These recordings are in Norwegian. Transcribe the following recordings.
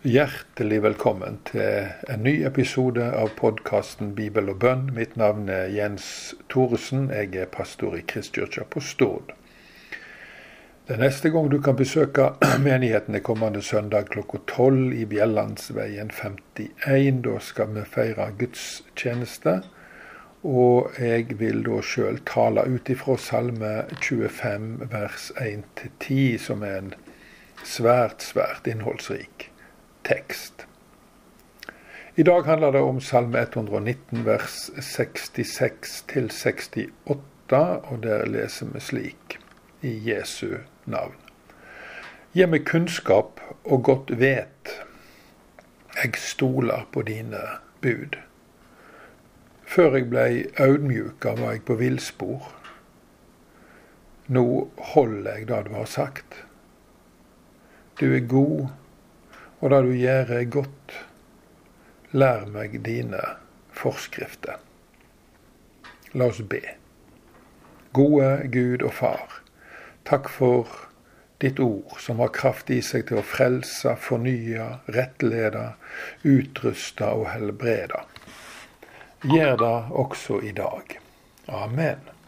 Hjertelig velkommen til en ny episode av podkasten Bibel og bønn. Mitt navn er Jens Thoresen. Jeg er pastor i Kristkirka på Stord. Er neste gang du kan besøke menigheten er kommende søndag klokka tolv i Bjellandsveien 51. Da skal vi feire gudstjeneste. Og jeg vil da sjøl tale ut ifra Salme 25 vers 1-10, som er en svært, svært innholdsrik tekst. I dag handler det om Salme 119 vers 66 til 68, og der leser vi slik i Jesu navn. Gi meg kunnskap og godt vet, jeg stoler på dine bud. Før jeg blei audmjuka, var jeg på villspor. Nå holder jeg det du har sagt. Du er god og det du gjør er godt. Lær meg dine forskrifter. La oss be. Gode Gud og Far, takk for ditt ord, som har kraft i seg til å frelse, fornye, rettlede, utruste og helbrede. Gjør det også i dag. Amen.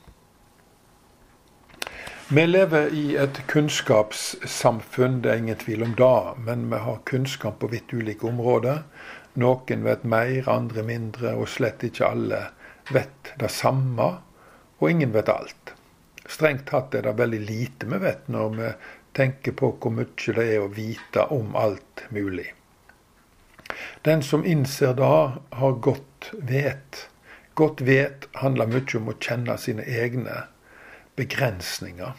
Vi lever i et kunnskapssamfunn, det er ingen tvil om det. Men vi har kunnskap på vidt ulike områder. Noen vet mer, andre mindre, og slett ikke alle vet det samme. Og ingen vet alt. Strengt tatt er det veldig lite vi vet når vi tenker på hvor mye det er å vite om alt mulig. Den som innser det, har godt vet. Godt vet handler mye om å kjenne sine egne begrensninger.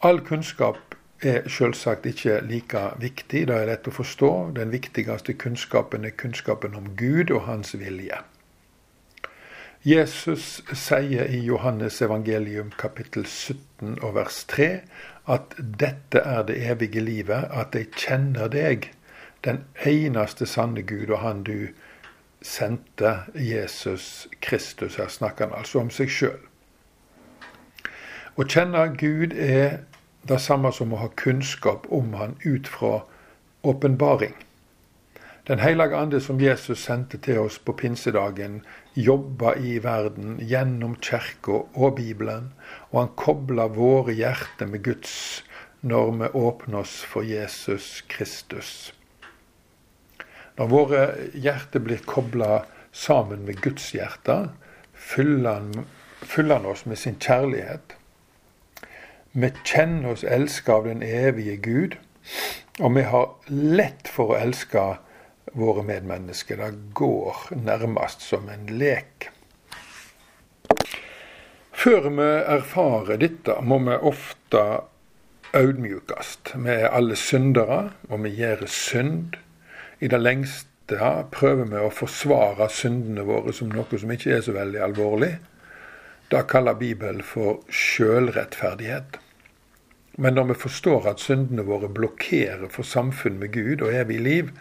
All kunnskap er selvsagt ikke like viktig, det er lett å forstå. Den viktigste kunnskapen er kunnskapen om Gud og hans vilje. Jesus sier i Johannes evangelium kapittel 17 og vers 3 at dette er det evige livet, at de kjenner deg, den eneste sanne Gud, og han du sendte, Jesus Kristus. Her snakker han altså om seg sjøl. Å kjenne Gud er det samme som å ha kunnskap om Han ut fra åpenbaring. Den hellige ande som Jesus sendte til oss på pinsedagen, jobba i verden gjennom kirka og Bibelen, og han kobla våre hjerter med Guds når vi åpner oss for Jesus Kristus. Når våre hjerter blir kobla sammen med Guds hjerte, fyller han, fyller han oss med sin kjærlighet vi kjenner oss elska av den evige Gud, og vi har lett for å elske våre medmennesker. Det går nærmest som en lek. Før vi erfarer dette, må vi ofte audmjukast. Vi er alle syndere, og vi gjør synd. I det lengste prøver vi å forsvare syndene våre som noe som ikke er så veldig alvorlig. Det kaller Bibelen for sjølrettferdighet. Men når vi forstår at syndene våre blokkerer for samfunn med Gud og evig liv,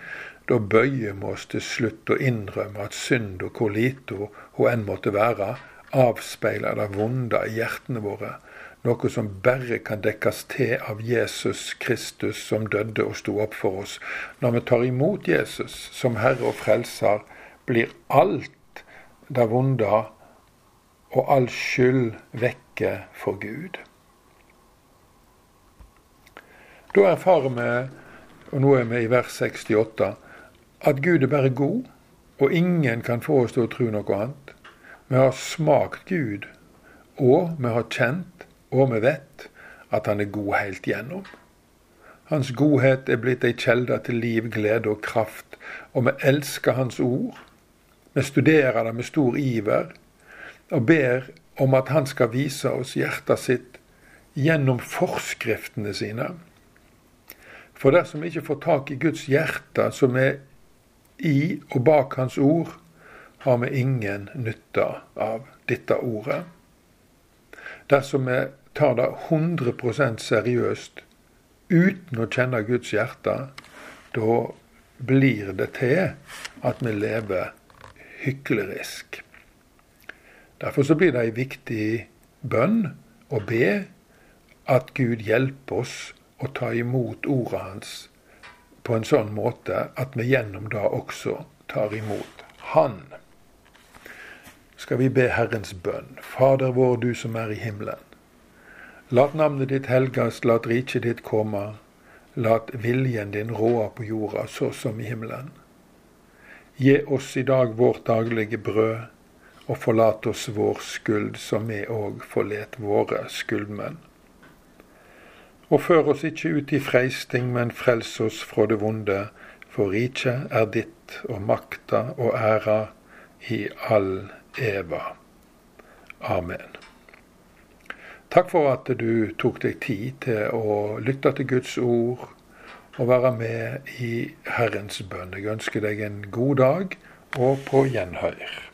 da bøyer vi oss til slutt og innrømmer at synd og hvor lite hun enn måtte være, avspeiler det vonde i hjertene våre, noe som bare kan dekkes til av Jesus Kristus som døde og sto opp for oss. Når vi tar imot Jesus som Herre og Frelser, blir alt det vonde og all skyld vekke for Gud. Da erfarer vi, og nå er vi i vers 68, at Gud er bare god, og ingen kan få oss til å tro noe annet. Vi har smakt Gud, og vi har kjent, og vi vet, at Han er god helt gjennom. Hans godhet er blitt ei kjelde til liv, glede og kraft, og vi elsker Hans ord. Vi studerer det med stor iver, og ber om at han skal vise oss hjertet sitt gjennom forskriftene sine. For dersom vi ikke får tak i Guds hjerte, som er i og bak Hans ord, har vi ingen nytte av dette ordet. Dersom vi tar det 100% seriøst uten å kjenne Guds hjerte, da blir det til at vi lever hyklerisk. Derfor så blir det ei viktig bønn å be at Gud hjelper oss å ta imot ordet hans på en sånn måte at vi gjennom det også tar imot Han. Skal vi be Herrens bønn. Fader vår, du som er i himmelen. Lat navnet ditt helgast, lat riket ditt komme. Lat viljen din råde på jorda så som i himmelen. Gi oss i dag vårt daglige brød, og forlat oss vår skyld, som vi òg forlet våre skyldmenn. Og før oss ikke ut i freisting, men frels oss fra det vonde, for riket er ditt, og makta og æra i all eva. Amen. Takk for at du tok deg tid til å lytte til Guds ord og være med i Herrens bønn. Jeg ønsker deg en god dag og på gjenhør.